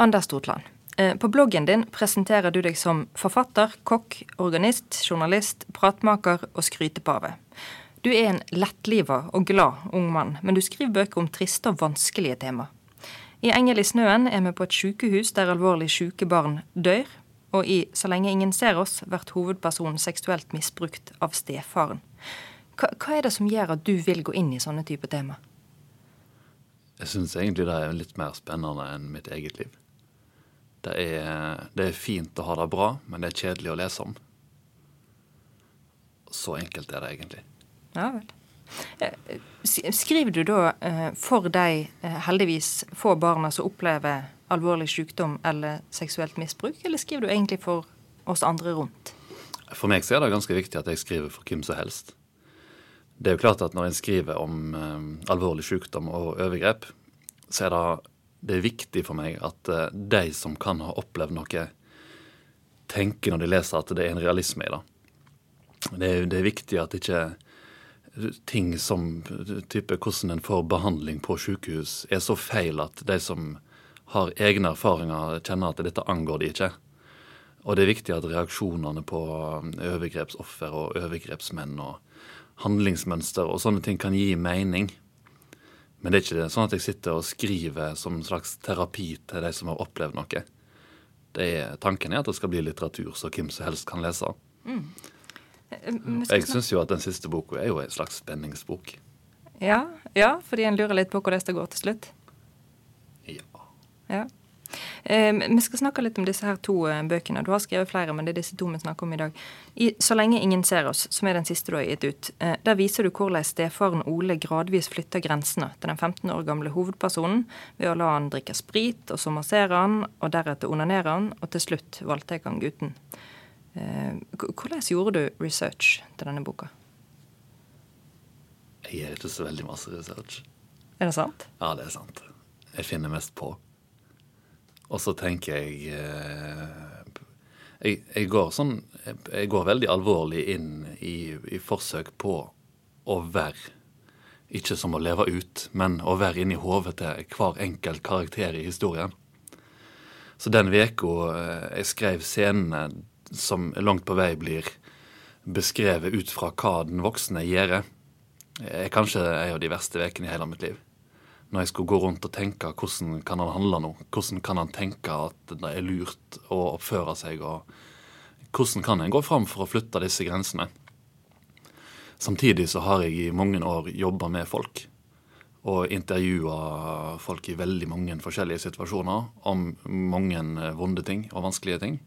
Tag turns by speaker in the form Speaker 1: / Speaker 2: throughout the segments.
Speaker 1: Anders Stotland. Eh, på bloggen din presenterer du deg som forfatter, kokk, organist, journalist, pratmaker og skrytepave. Du er en lettliva og glad ung mann, men du skriver bøker om triste og vanskelige tema. I 'Engel i snøen' er vi på et sykehus der alvorlig syke barn dør, og i 'Så lenge ingen ser oss' blir hovedpersonen seksuelt misbrukt av stefaren. Hva, hva er det som gjør at du vil gå inn i sånne type tema?
Speaker 2: Jeg syns egentlig det er litt mer spennende enn mitt eget liv. Det er, det er, fint å ha det bra, men det er kjedelig å lese om. Så enkelt er det egentlig.
Speaker 1: Ja vel. Eh, skriver du da eh, for de eh, heldigvis få barna som opplever alvorlig sykdom eller seksuelt misbruk, eller skriver du egentlig for oss andre rundt?
Speaker 2: For meg så er det ganske viktig at jeg skriver for hvem som helst. Det er jo klart at når en skriver om alvorlig sykdom og overgrep, så er det, det er viktig for meg at uh, de som kan ha opplevd noe, tenker når de leser at det er en realisme i det. Det er, det er viktig at ikke ting som type hvordan en får behandling på sykehus, er så feil at de som har egne erfaringer, kjenner at dette angår de ikke. Og det er viktig at reaksjonene på overgrepsoffer og overgrepsmenn og handlingsmønster og sånne ting kan gi mening. Men det er ikke sånn at jeg sitter og skriver som en slags terapi til de som har opplevd noe. Er, tanken er at det skal bli litteratur så hvem som helst kan lese. Mm. Jeg syns jo at den siste boka er jo en slags spenningsbok.
Speaker 1: Ja, ja, fordi en lurer litt på hvordan det går til slutt.
Speaker 2: Ja.
Speaker 1: ja. Eh, vi skal snakke litt om disse her to eh, bøkene. Du har skrevet flere, men det er disse to vi snakker om i dag. I 'Så lenge ingen ser oss', som er den siste du har gitt ut, eh, der viser du hvordan stefaren Ole gradvis flytter grensene til den 15 år gamle hovedpersonen ved å la han drikke sprit, og så massere han, og deretter onanere han, og til slutt voldtar han gutten. Hvordan gjorde du research til denne boka?
Speaker 2: Jeg gjør ikke så veldig masse research.
Speaker 1: Er det sant?
Speaker 2: Ja, det er sant. Jeg finner mest på. Og så tenker jeg, eh, jeg jeg, går sånn Jeg går veldig alvorlig inn i, i forsøk på å være Ikke som å leve ut, men å være inni hodet til hver enkelt karakter i historien. Så den uka eh, jeg skrev scenene som langt på vei blir beskrevet ut fra hva den voksne gjør, er kanskje en av de verste ukene i hele mitt liv når jeg skulle gå rundt og tenke hvordan kan han handle nå? Hvordan kan han tenke at det er lurt å oppføre seg? og Hvordan kan en gå fram for å flytte disse grensene? Samtidig så har jeg i mange år jobba med folk. Og intervjua folk i veldig mange forskjellige situasjoner om mange vonde ting og vanskelige ting.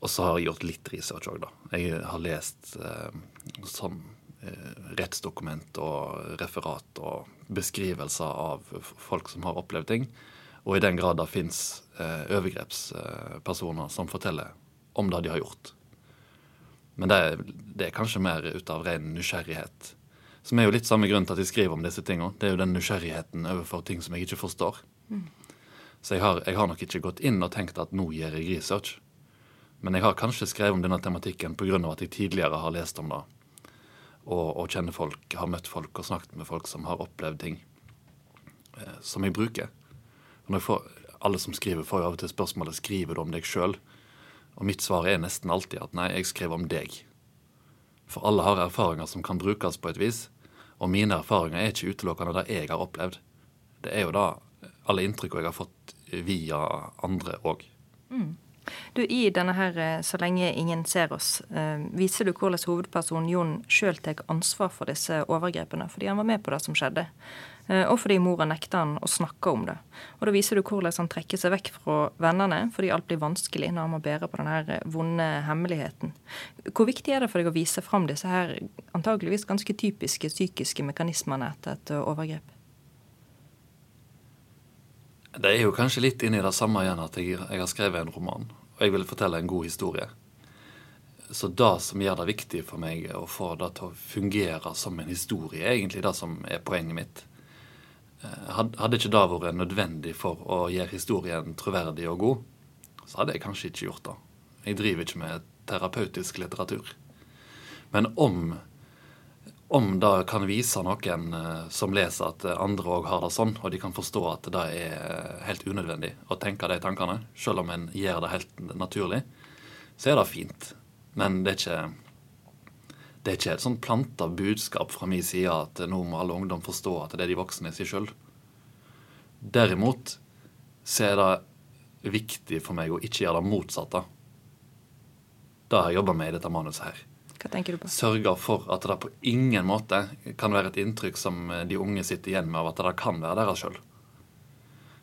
Speaker 2: Og så har jeg gjort litt research òg, da. Jeg har lest eh, sånn rettsdokument og referat og beskrivelser av folk som har opplevd ting. Og i den grad det fins eh, overgrepspersoner som forteller om det de har gjort. Men det er, det er, kanskje mer ut av ren nysgjerrighet. Som er jo litt samme grunn til at jeg skriver om disse tingene. Det er jo den nysgjerrigheten overfor ting som jeg ikke forstår. Mm. Så jeg har, jeg har, nok ikke gått inn og tenkt at nå gjør jeg research. Men jeg har kanskje skrevet om denne tematikken pga. at jeg tidligere har lest om det og, og kjenner folk, har møtt folk og snakket med folk som har opplevd ting eh, som jeg bruker. Og får, alle som skriver, får jo av og til spørsmålet skriver du om deg sjøl. Og mitt svar er nesten alltid at nei, jeg skriver om deg. For alle har erfaringer som kan brukes på et vis. Og mine erfaringer er ikke utelukkende det jeg har opplevd. Det er jo da alle inntrykk jeg har fått via andre òg. Mm.
Speaker 1: Du, I denne her eh, 'Så lenge ingen ser oss' eh, viser du hvordan hovedpersonen Jon sjøl tar ansvar for disse overgrepene, fordi han var med på det som skjedde. Eh, og fordi mora nekta han å snakke om det. Og Da viser du hvordan han trekker seg vekk fra vennene fordi alt blir vanskelig når han må bære på denne vonde hemmeligheten. Hvor viktig er det for deg å vise fram disse her antageligvis ganske typiske psykiske mekanismene etter et overgrep?
Speaker 2: Det er jo kanskje litt inni det samme igjen at jeg, jeg, har skrevet en roman. Og jeg vil fortelle en god historie. Så det som gjør det viktig for meg å få det til å fungere som en historie, er egentlig det som er poenget mitt. Eh, hadde ikke det vært nødvendig for å gjøre historien troverdig og god, så hadde jeg kanskje ikke gjort det. Jeg driver ikke med terapeutisk litteratur. Men om, om det kan vise noen eh, som leser at andre òg har det sånn, og de kan forstå at det er helt unødvendig å tenke de tankene, selv om en gjør det helt naturlig, så er det fint. Men det er ikke, det er ikke et sånn planta budskap fra min side at nå må alle ungdom forstå at det er de voksne i seg sjøl. Derimot så er det viktig for meg å ikke gjøre det motsatte. Det har jeg jobba med i dette manuset her.
Speaker 1: Hva tenker du på?
Speaker 2: Sørger for at det på ingen måte kan være et inntrykk som de unge sitter igjen med av at det kan være deres sjøl.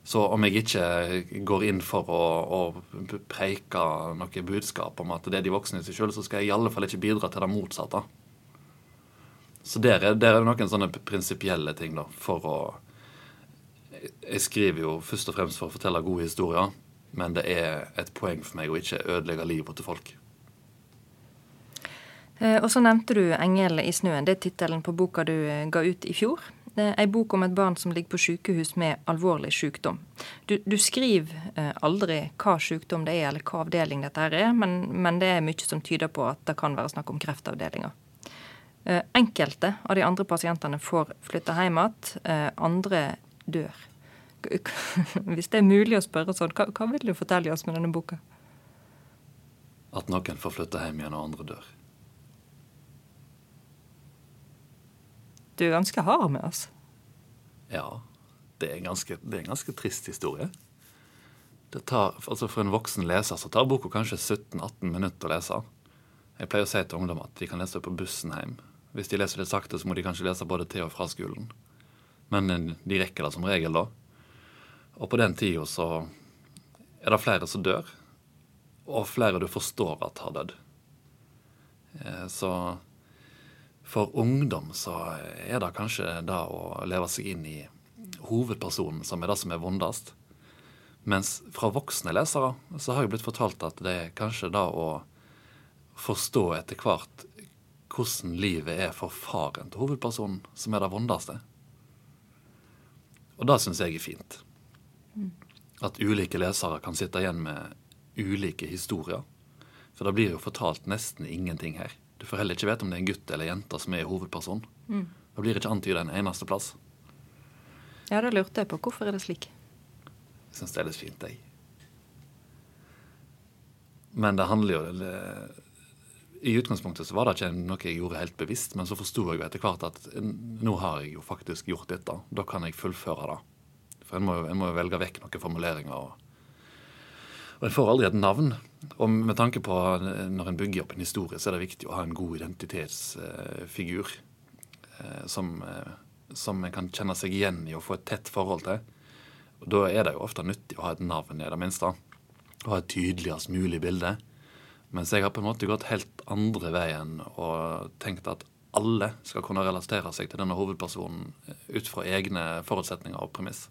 Speaker 2: Så om jeg ikke går inn for å, å preike noe budskap om at det er de voksne i seg sjøl, så skal jeg i alle fall ikke bidra til det motsatte. Så der er, der er det noen sånne prinsipielle ting, da, for å Jeg skriver jo først og fremst for å fortelle gode historier, men det er et poeng for meg å ikke ødelegge livet til folk.
Speaker 1: Eh, og så nevnte du 'Engel i snøen'. Det er tittelen på boka du eh, ga ut i fjor. Ei bok om et barn som ligger på sykehus med alvorlig sykdom. Du, du skriver eh, aldri hva sykdom det er, eller hva avdeling dette er, men, men, det er mye som tyder på at det kan være snakk om kreftavdelinger. Enkelte av de andre pasientene får flytte hjem igjen, andre dør. Hvis det er mulig å spørre sånn, hva, hva vil du fortelle oss med denne boka?
Speaker 2: At noen får flytte hjem igjen, og andre dør.
Speaker 1: Du er ganske hard med oss.
Speaker 2: Ja. Det er ganske, det er en ganske trist historie. Det tar, altså For en voksen leser så tar boka kanskje 17-18 minutter å lese. Jeg pleier å si til ungdom at de kan lese på bussen hjem. Hvis de leser litt sakte, så må de kanskje lese både til og fra skolen. Men eh, de rekker det som regel, da. Og på den tida så er det flere som dør, og flere du forstår at har dødd. Eh, så for ungdom så er det kanskje det å leve seg inn i hovedpersonen som er det som er vondest. Mens fra voksne lesere så har jeg blitt fortalt at det er kanskje det å forstå etter hvert hvordan livet er for faren til hovedpersonen, som er det vondeste. Og det syns jeg er fint. At ulike lesere kan sitte igjen med ulike historier. For det blir jo fortalt nesten ingenting her. Du får heller ikke vite om det er en gutt eller jente som er hovedperson. Mm. Det blir ikke antyda en eneste plass.
Speaker 1: Ja, da lurte jeg på hvorfor er det slik.
Speaker 2: Jeg syns det er litt fint, jeg. Men det handler jo det, I utgangspunktet så var det ikke noe jeg gjorde helt bevisst, men så forsto jeg jo etter hvert at nå har jeg jo faktisk gjort dette. Da kan jeg fullføre det. For en må, en må jo velge vekk noen formuleringer. og og en får aldri et navn. Og med tanke på når en bygger opp en historie, så er det viktig å ha en god identitetsfigur eh, som, eh, som en kan kjenne seg igjen i og få et tett forhold til. Og Da er det jo ofte nyttig å ha et navn, i det minste. Og ha et tydeligst mulig bilde. Mens jeg har på en måte gått helt andre veien og tenkt at alle skal kunne relatere seg til denne hovedpersonen ut fra egne forutsetninger og premiss.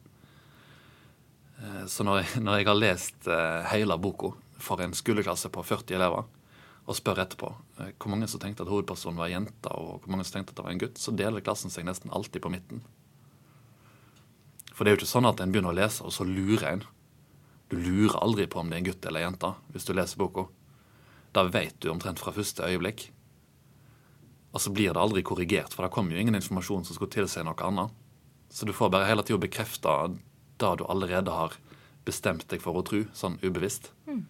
Speaker 2: Eh, så når jeg, når jeg har lest eh, hele boka for en skoleklasse på 40 elever, og spør etterpå eh, hvor mange som tenkte at hovedpersonen var jenta og hvor mange som tenkte at det var en gutt, så deler klassen seg nesten alltid på midten. For det er jo ikke sånn at en begynner å lese, og så lurer en. Du lurer aldri på om det er en gutt eller en jente hvis du leser boka. Da vet du omtrent fra første øyeblikk. Og så blir det aldri korrigert, for det kommer jo ingen informasjon som skulle tilsi noe annet. Så du får bare hele tida bekrefta det du allerede har bestemt deg for å tro, sånn ubevisst. Mm.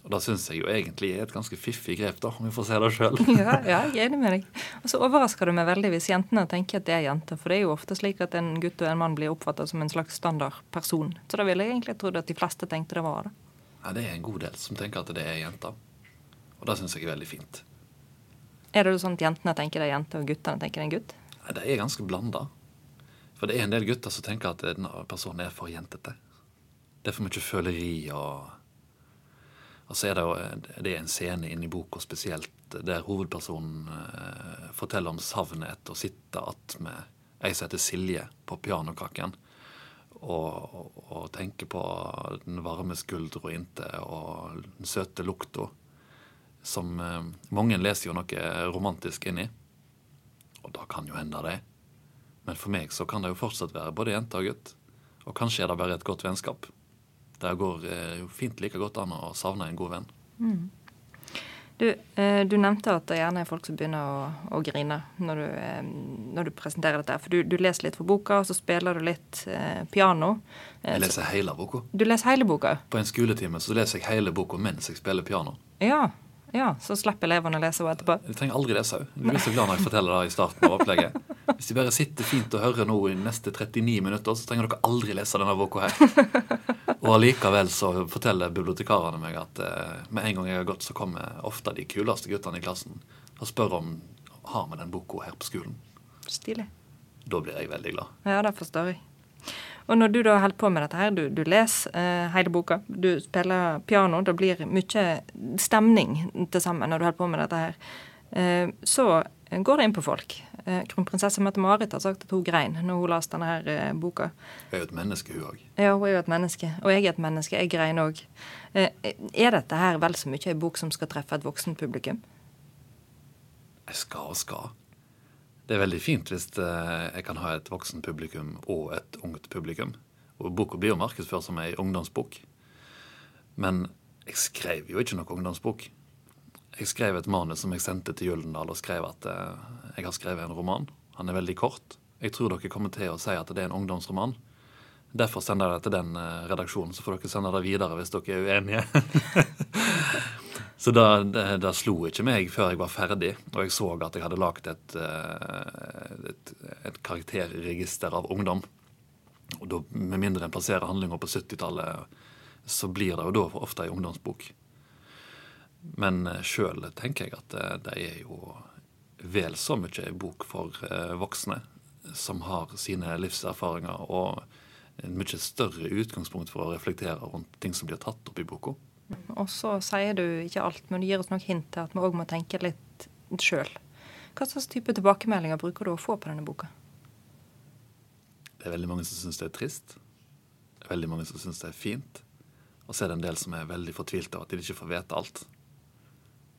Speaker 2: Og det syns jeg jo egentlig er et ganske fiffig grep, da, om vi får se det sjøl.
Speaker 1: ja, ja, jeg er enig med deg. Og så overrasker det meg veldig hvis jentene tenker at det er jenter. For det er jo ofte slik at en gutt og en mann blir oppfatta som en slags standardperson. Så da ville jeg egentlig trodd at de fleste tenkte det var det.
Speaker 2: Ja, det er en god del som tenker at det er jenter. Og det syns jeg er veldig fint.
Speaker 1: Er det sånn at jentene tenker det er jente, og guttene tenker det er en gutt?
Speaker 2: Nei, det er ganske blanda. For det er en del gutter som tenker at denne personen er for jentete. Det er for mye føleri og Og så er det jo det er en scene inni boka spesielt der hovedpersonen eh, forteller om savnet etter å sitte attmed ei som heter Silje, på pianokaken. Og, og, og tenke på den varme skuldra inntil og den søte lukta. Som eh, mange leser jo noe romantisk inni. Og da kan jo hende det. Men for meg så kan det jo fortsatt være både jente og gutt. Og kanskje er det bare et godt vennskap. Det går eh, jo fint like godt an å savne en god venn. Mm.
Speaker 1: Du, eh, du, nevnte at det gjerne er folk som begynner å, å grine når du, eh, når du, presenterer dette. For du, du, leser litt for boka, og så spiller du litt eh, piano.
Speaker 2: Jeg leser hele boka.
Speaker 1: Du leser hele boka?
Speaker 2: På en skoletime så leser jeg hele boka mens jeg spiller piano.
Speaker 1: Ja, ja, Så slipper elevene å lese henne etterpå?
Speaker 2: Du trenger aldri lese henne. Du blir så glad når jeg forteller det i starten av opplegget. Hvis de bare sitter fint og hører nå i neste 39 minutter, så trenger dere aldri lese denne boka her. Og allikevel så forteller bibliotekarene meg at eh, med en gang jeg har gått, så kommer ofte de kuleste guttene i klassen og spør om har vi den boka her på skolen.
Speaker 1: Stilig.
Speaker 2: Da blir jeg veldig glad.
Speaker 1: Ja, det forstår jeg. Og når du da holder på med dette her, du, du leser eh, hele boka, du spiller piano, det blir mye stemning til sammen når du holder på med dette her, så går det inn på folk. Eh, Kronprinsesse Mette-Marit har sagt at hun grein når hun leste denne her eh, boka.
Speaker 2: Hun er jo et menneske, hun òg.
Speaker 1: Ja, hun er jo et menneske. Og jeg er et menneske. Jeg grein òg. Eh, er dette her vel så mye en bok som skal treffe et voksen publikum?
Speaker 2: Jeg skal og skal. Det er veldig fint hvis eh, jeg kan ha et voksen publikum og et ungt publikum. Og Boka blir jo markedsført som ei ungdomsbok. Men jeg skrev jo ikke noe ungdomsbok. Jeg skrev et manus som jeg sendte til Gyldendal og skrev at eh, jeg har skrevet en roman. Han er veldig kort. Jeg tror dere kommer til å si at det er en ungdomsroman. Derfor sender jeg det til den eh, redaksjonen, så får dere sende det videre hvis dere er uenige. Så da, det, det, slo ikke meg før jeg var ferdig, og jeg så at jeg hadde lagd et, eh, et, et, karakterregister av ungdom. Og da, Med mindre en plasserer handlinga på 70-tallet, så blir det jo da ofte ei ungdomsbok. Men eh, sjøl tenker jeg at det, det, er jo vel så mye en bok for eh, voksne som har sine livserfaringer og en mye større utgangspunkt for å reflektere rundt ting som blir tatt opp i boka.
Speaker 1: Og så sier du ikke alt, men du gir oss noen hint til at vi òg må tenke litt sjøl. Hva slags type tilbakemeldinger bruker du å få på denne boka?
Speaker 2: Det er veldig mange som syns det er trist. Det er veldig mange som syns det er fint. Og så er det en del som er veldig fortvilte av at de ikke får vite alt.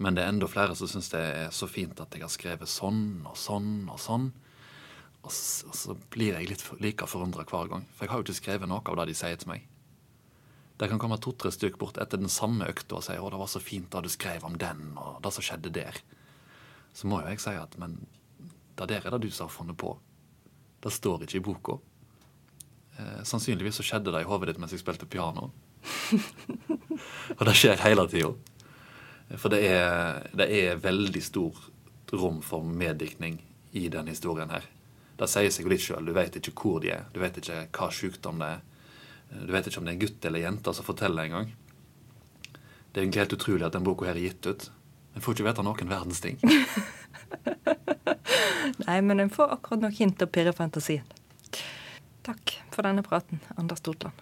Speaker 2: Men det er enda flere som syns det er så fint at jeg har skrevet sånn og sånn og sånn. Og så, og så blir jeg litt for, like forundra hver gang. For jeg har jo ikke skrevet noe av det de sier til meg. Det kan komme to-tre stykker bort etter den samme økta og si 'Å, det var så fint da du skrev om den', og det som skjedde der. Så må jo jeg si at men det der er det du som har funnet på. Det står ikke i boka. Eh, sannsynligvis så skjedde det i hodet ditt mens jeg spilte piano. og det skjer hele tida. For det er, det er veldig stor rom for meddiktning i den historien her. Det sier seg jo litt sjøl. Du vet ikke hvor de er. Du vet ikke hva sykdom det er. Du vet ikke om det er en gutt eller jente som forteller engang. Det er egentlig helt utrolig at den boka her er gitt ut. En får ikke vite noen verdens ting.
Speaker 1: Nei, men en får akkurat nok hint og pirre fantasien. Takk for denne praten, Anders Stotland.